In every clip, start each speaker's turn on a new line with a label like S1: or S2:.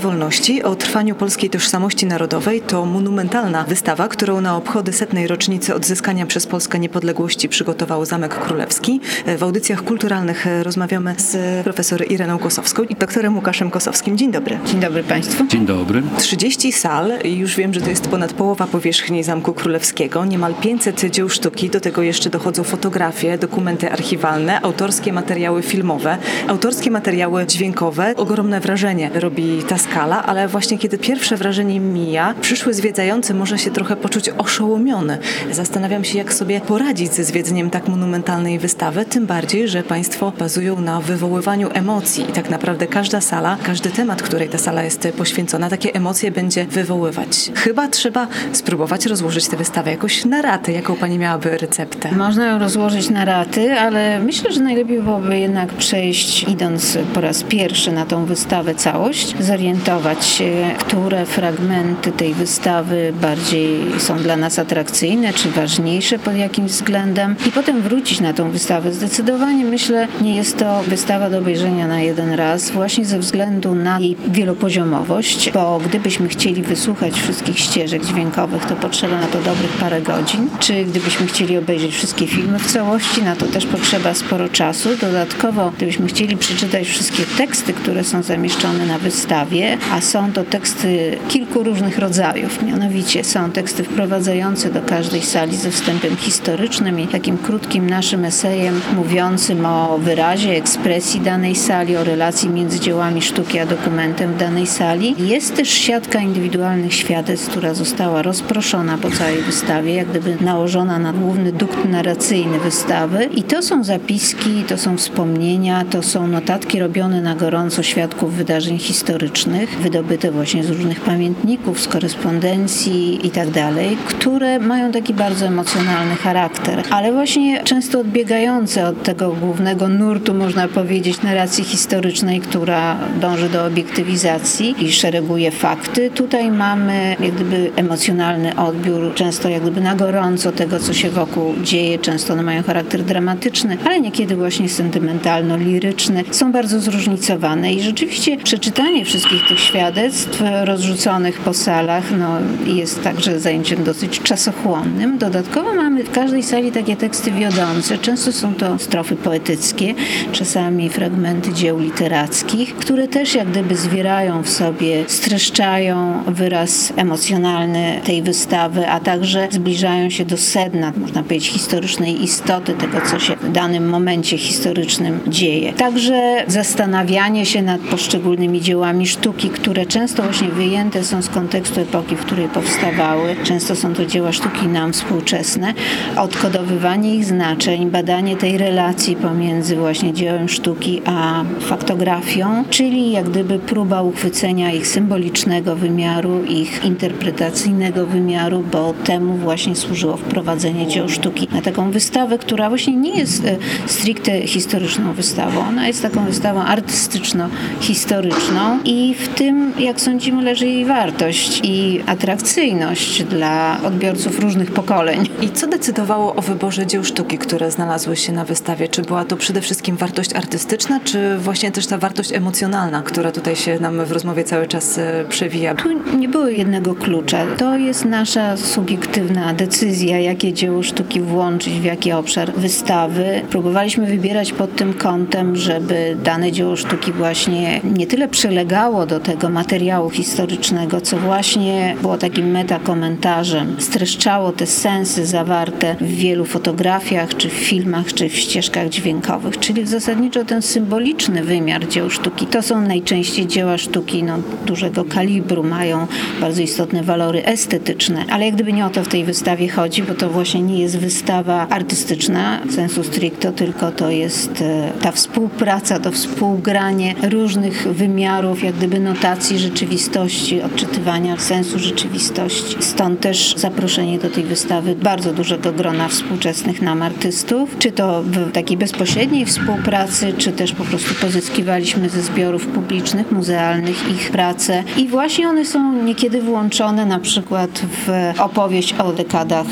S1: Wolności o trwaniu polskiej tożsamości narodowej to monumentalna wystawa, którą na obchody setnej rocznicy odzyskania przez Polskę niepodległości przygotował Zamek Królewski. W audycjach kulturalnych rozmawiamy z profesor Ireną Kosowską i doktorem Łukaszem Kosowskim. Dzień dobry.
S2: Dzień dobry Państwu.
S3: Dzień dobry.
S1: 30 sal i już wiem, że to jest ponad połowa powierzchni Zamku Królewskiego. Niemal 500 dzieł sztuki, do tego jeszcze dochodzą fotografie, dokumenty archiwalne, autorskie materiały filmowe, autorskie materiały dźwiękowe. Ogromne wrażenie robi ta skala, ale właśnie kiedy pierwsze wrażenie mija, przyszły zwiedzający może się trochę poczuć oszołomiony. Zastanawiam się, jak sobie poradzić ze zwiedzeniem tak monumentalnej wystawy, tym bardziej, że Państwo bazują na wywoływaniu emocji i tak naprawdę każda sala, każdy temat, której ta sala jest poświęcona, takie emocje będzie wywoływać. Chyba trzeba spróbować rozłożyć tę wystawę jakoś na raty. Jaką Pani miałaby receptę?
S2: Można ją rozłożyć na raty, ale myślę, że najlepiej byłoby jednak przejść, idąc po raz pierwszy na tą wystawę całość, zorientować się, które fragmenty tej wystawy bardziej są dla nas atrakcyjne, czy ważniejsze pod jakimś względem i potem wrócić na tą wystawę. Zdecydowanie myślę, nie jest to wystawa do obejrzenia na jeden raz, właśnie ze względu na jej wielopoziomowość, bo gdybyśmy chcieli wysłuchać wszystkich ścieżek dźwiękowych, to potrzeba na to dobrych parę godzin, czy gdybyśmy chcieli obejrzeć wszystkie filmy w całości, na to też potrzeba sporo czasu. Dodatkowo, gdybyśmy chcieli przeczytać wszystkie teksty, które są zamieszczone na wystawie, a są to teksty kilku różnych rodzajów. Mianowicie są teksty wprowadzające do każdej sali ze wstępem historycznym i takim krótkim naszym esejem mówiącym o wyrazie, ekspresji danej sali, o relacji między dziełami sztuki a dokumentem w danej sali. Jest też siatka indywidualnych świadectw, która została rozproszona po całej wystawie, jak gdyby nałożona na główny dukt narracyjny wystawy. I to są zapiski, to są wspomnienia, to są notatki robione na gorąco świadków wydarzeń historycznych, wydobyte właśnie z różnych pamiętników, z korespondencji i tak dalej, które mają taki bardzo emocjonalny charakter, ale właśnie często odbiegające od tego głównego nurtu, można powiedzieć, narracji historycznej, która dąży do obiektywizacji i szereguje fakty. Tutaj mamy jak gdyby emocjonalny odbiór, często jak gdyby na gorąco tego, co się wokół dzieje. Często one mają charakter dramatyczny, ale niekiedy właśnie sentymentalno-liryczny. Są bardzo zróżnicowane i rzeczywiście przeczytanie wszystkich tych świadectw rozrzuconych po salach no, jest także zajęciem dosyć czasochłonnym. Dodatkowo mamy w każdej sali takie teksty wiodące. Często są to strofy poetyckie, czasami fragmenty dzieł literackich, które też jak gdyby zwierają w sobie, streszczają wyraz emocjonalny tej wystawy, a także zbliżają się do sedna, można powiedzieć, historycznej istoty tego, co się w danym momencie historycznym dzieje. Także zastanawianie się nad poszczególnymi dziełami sztuki, które często właśnie wyjęte są z kontekstu epoki, w której powstawały. Często są to dzieła sztuki nam współczesne. Odkodowywanie ich znaczeń, badanie tej relacji pomiędzy właśnie dziełem sztuki a faktografią, czyli jak gdyby próba uchwycenia ich symbolicznego wymiaru, ich interpretacyjnego wymiaru, bo temu właśnie służyło wprowadzenie dzieł sztuki na taką wystawę, która właśnie nie jest e, stricte historyczną wystawą. Ona jest taką wystawą artystyczno-historyczną i w tym, jak sądzimy, leży jej wartość i atrakcyjność dla odbiorców różnych pokoleń.
S1: I co decydowało o wyborze dzieł sztuki, które znalazły się na wystawie? Czy była to przede wszystkim wartość artystyczna, czy właśnie też ta wartość emocjonalna, która tutaj się nam w rozmowie cały czas e, przewija?
S2: Tu nie było jednego klucza. To jest nasza subiektywna decyzja, jakie dzieło sztuki włączyć w jaki obszar wystawy. Próbowaliśmy wybierać pod tym kątem, żeby dane dzieło sztuki właśnie nie tyle przylegało do tego materiału historycznego, co właśnie było takim metakomentarzem, streszczało te sensy zawarte w wielu fotografiach, czy w filmach, czy w ścieżkach dźwiękowych, czyli zasadniczo ten symboliczny wymiar dzieł sztuki. To są najczęściej dzieła sztuki no, dużego kalibru, mają bardzo istotne walory estetyczne, ale jak gdyby nie o to w tej wystawie chodzi, bo to właśnie nie jest wystawa artystyczna sensu stricto, tylko to jest e, ta współpraca, to współgranie różnych wymiarów, jak gdyby no, interpretacji rzeczywistości, odczytywania sensu rzeczywistości. Stąd też zaproszenie do tej wystawy bardzo dużego grona współczesnych nam artystów, czy to w takiej bezpośredniej współpracy, czy też po prostu pozyskiwaliśmy ze zbiorów publicznych, muzealnych ich prace i właśnie one są niekiedy włączone na przykład w opowieść o dekadach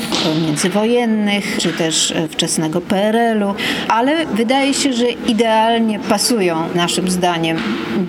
S2: międzywojennych, czy też wczesnego PRL-u, ale wydaje się, że idealnie pasują naszym zdaniem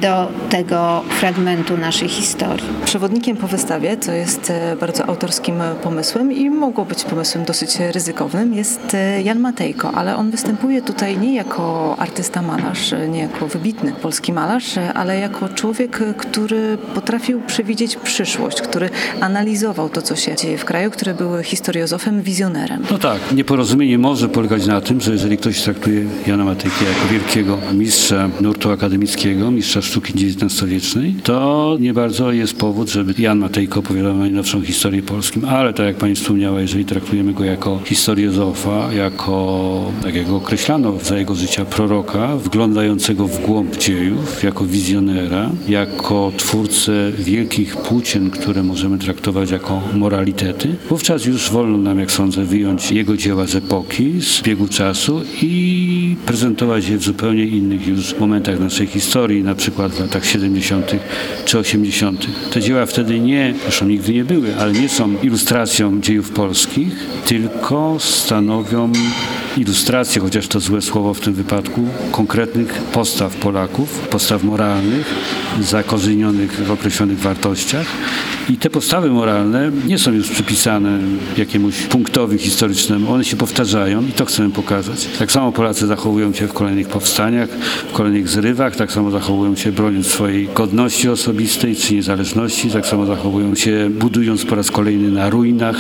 S2: do tego fragmentu naszej historii.
S1: Przewodnikiem po wystawie, co jest e, bardzo autorskim pomysłem i mogło być pomysłem dosyć ryzykownym, jest e, Jan Matejko, ale on występuje tutaj nie jako artysta malarz, nie jako wybitny polski malarz, ale jako człowiek, który potrafił przewidzieć przyszłość, który analizował to, co się dzieje w kraju, który był historiozofem, wizjonerem.
S3: No tak, nieporozumienie może polegać na tym, że jeżeli ktoś traktuje Jana Matejkę jako wielkiego mistrza nurtu akademickiego, mistrza sztuki XIX-wiecznej, to nie bardzo jest powód, żeby Jan Matejko opowiadał najnowszą historię polskim, ale tak jak pani wspomniała, jeżeli traktujemy go jako historiozofa, jako, tak jak go określano za jego życia, proroka, wglądającego w głąb dziejów, jako wizjonera, jako twórcę wielkich płócien, które możemy traktować jako moralitety, wówczas już wolno nam, jak sądzę, wyjąć jego dzieła z epoki, z biegu czasu i prezentować je w zupełnie innych już momentach naszej historii, na przykład w latach 70. czy 80. Te dzieła wtedy nie, zresztą nigdy nie były, ale nie są ilustracją dziejów polskich, tylko stanowią ilustrację, chociaż to złe słowo w tym wypadku, konkretnych postaw Polaków, postaw moralnych, zakorzenionych w określonych wartościach. I te postawy moralne nie są już przypisane jakiemuś punktowi historycznemu, one się powtarzają i to chcemy pokazać. Tak samo Polacy zachowują się w kolejnych powstaniach, w kolejnych zrywach, tak samo zachowują się broniąc swojej godności osobistej czy niezależności, tak samo zachowują się budując po raz kolejny na ruinach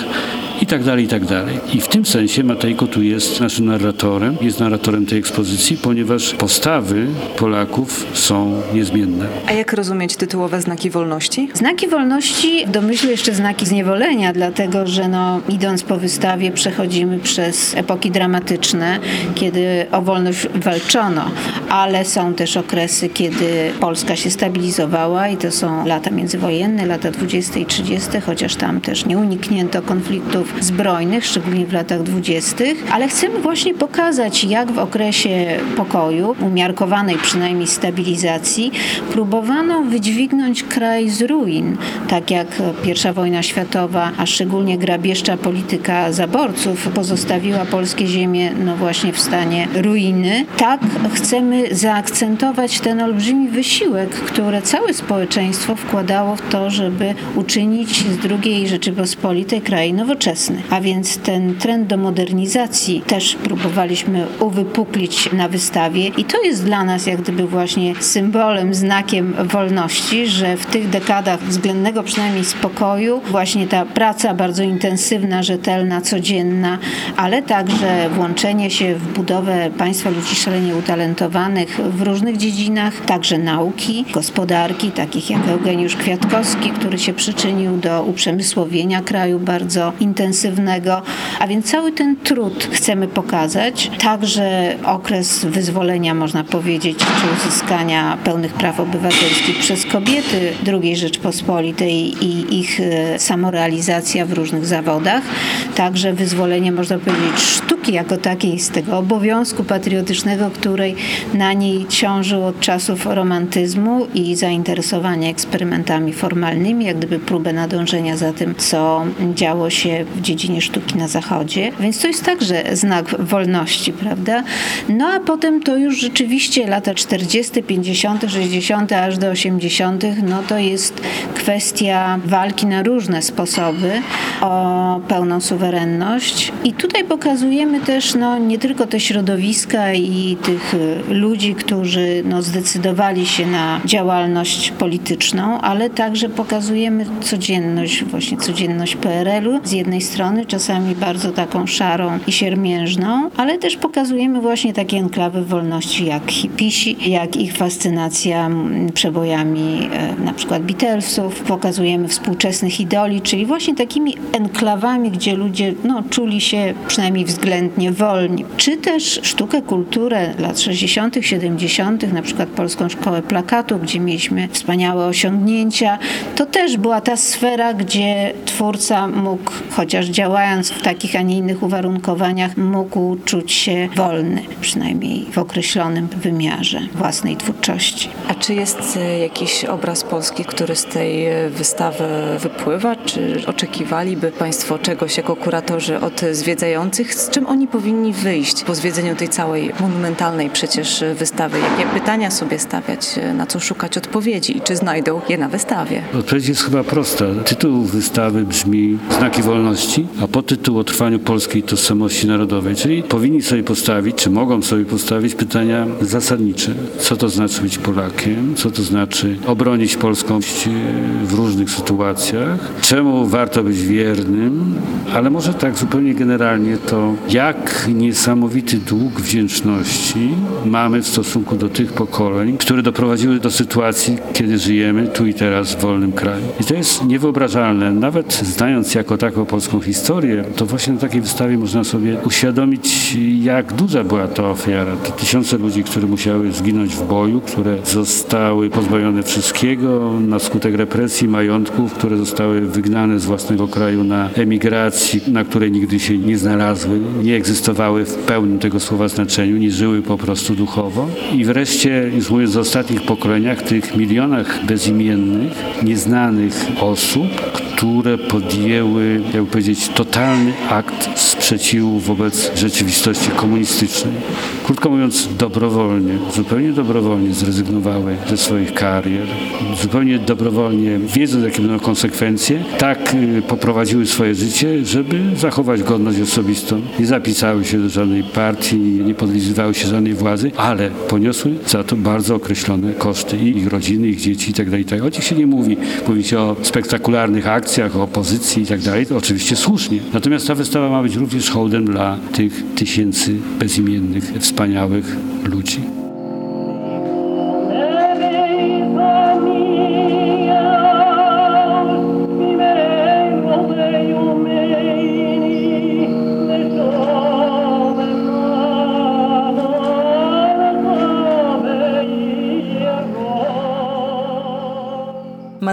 S3: i tak dalej, i tak dalej. I w tym sensie Matejko tu jest naszym narratorem, jest narratorem tej ekspozycji, ponieważ postawy Polaków są niezmienne.
S1: A jak rozumieć tytułowe znaki wolności?
S2: Znaki wolności, domyślę jeszcze znaki zniewolenia, dlatego że no, idąc po wystawie przechodzimy przez epoki dramatyczne, kiedy o wolność walczono, ale są też okresy, kiedy Polska się stabilizowała i to są lata międzywojenne, lata 20 i 30, chociaż tam też nie uniknięto konfliktów zbrojnych, szczególnie w latach dwudziestych, ale chcemy właśnie pokazać, jak w okresie pokoju, umiarkowanej przynajmniej stabilizacji, próbowano wydźwignąć kraj z ruin, tak jak I wojna światowa, a szczególnie grabieżcza polityka zaborców pozostawiła polskie ziemie no właśnie w stanie ruiny. Tak chcemy zaakcentować ten olbrzymi wysiłek, który całe społeczeństwo wkładało w to, żeby uczynić z II Rzeczypospolitej kraj nowoczesny A więc ten trend do modernizacji też próbowaliśmy uwypuklić na wystawie. I to jest dla nas jak gdyby właśnie symbolem, znakiem wolności, że w tych dekadach względnego przynajmniej spokoju właśnie ta praca bardzo intensywna, rzetelna, codzienna, ale także włączenie się w budowę państwa ludzi szalenie utalentowanych w różnych dziedzinach, także nauki, gospodarki, takich jak Eugeniusz Kwiatkowski, który się przyczynił do uprzemysłowienia kraju bardzo intensywnie intensywnego, a więc cały ten trud chcemy pokazać. Także okres wyzwolenia, można powiedzieć, czy uzyskania pełnych praw obywatelskich przez kobiety II Rzeczpospolitej i ich e, samorealizacja w różnych zawodach. Także wyzwolenie, można powiedzieć, sztuki jako takiej z tego obowiązku patriotycznego, której na niej ciążył od czasów romantyzmu i zainteresowania eksperymentami formalnymi, jak gdyby próbę nadążenia za tym, co działo się w dziedzinie sztuki na Zachodzie, więc to jest także znak wolności, prawda? No a potem to już rzeczywiście lata 40., 50., 60., aż do 80., no to jest kwestia walki na różne sposoby o pełną suwerenność. I tutaj pokazujemy też no, nie tylko te środowiska i tych ludzi, którzy no, zdecydowali się na działalność polityczną, ale także pokazujemy codzienność, właśnie codzienność PRL-u z jednej strony, strony, czasami bardzo taką szarą i siermiężną, ale też pokazujemy właśnie takie enklawy wolności jak hipisi, jak ich fascynacja przebojami e, na przykład Beatlesów. Pokazujemy współczesnych idoli, czyli właśnie takimi enklawami, gdzie ludzie no, czuli się przynajmniej względnie wolni. Czy też sztukę, kulturę lat 60., 70., na przykład Polską Szkołę Plakatu, gdzie mieliśmy wspaniałe osiągnięcia. To też była ta sfera, gdzie twórca mógł, chociaż działając w takich, a nie innych uwarunkowaniach, mógł czuć się wolny, przynajmniej w określonym wymiarze własnej twórczości.
S1: A czy jest e, jakiś obraz polski, który z tej e, wystawy wypływa? Czy oczekiwaliby Państwo czegoś jako kuratorzy od zwiedzających? Z czym oni powinni wyjść po zwiedzeniu tej całej monumentalnej przecież wystawy? Jakie pytania sobie stawiać? Na co szukać odpowiedzi? I czy znajdą je na wystawie?
S3: Odpowiedź jest chyba prosta. Tytuł wystawy brzmi Znaki Wolności, a podtytuł o trwaniu polskiej tożsamości narodowej. Czyli powinni sobie postawić, czy mogą sobie postawić pytania zasadnicze. Co to znaczy być Polakiem? Co to znaczy obronić polskość w różnych sytuacjach? Czemu warto być wiernym? Ale może tak zupełnie generalnie to, jak niesamowity dług wdzięczności mamy w stosunku do tych pokoleń, które doprowadziły do sytuacji, kiedy żyjemy tu i teraz w wolnym kraju. I to jest niewyobrażalne. Nawet znając jako taką polską historię, to właśnie na takiej wystawie można sobie uświadomić, jak duża była ta ofiara. To tysiące ludzi, które musiały zginąć w boju, które zostały pozbawione wszystkiego na skutek represji majątków, które zostały wygnane z własnego kraju na emigracji, na której nigdy się nie znalazły, nie egzystowały w pełnym tego słowa znaczeniu, nie żyły po prostu duchowo. I wreszcie, już mówiąc o ostatnich pokoleniach, tych milionach bezimiennych, nieznanych osób, które podjęły, jakby powiedzieć, totalny akt sprzeciwu wobec rzeczywistości komunistycznej. Krótko mówiąc, dobrowolnie, zupełnie dobrowolnie zrezygnowały ze swoich karier, zupełnie dobrowolnie, wiedząc jakie będą konsekwencje, tak y, poprowadziły swoje życie, żeby zachować godność osobistą. Nie zapisały się do żadnej partii, nie podlizywały się żadnej władzy, ale poniosły za to bardzo określone koszty i ich rodziny, ich dzieci itd. Tak itd. O nich się nie mówi. Mówi się o spektakularnych akcjach, o opozycji itd. Tak to oczywiście słusznie. Natomiast ta wystawa ma być również hołdem dla tych tysięcy bezimiennych, wspaniałych ludzi.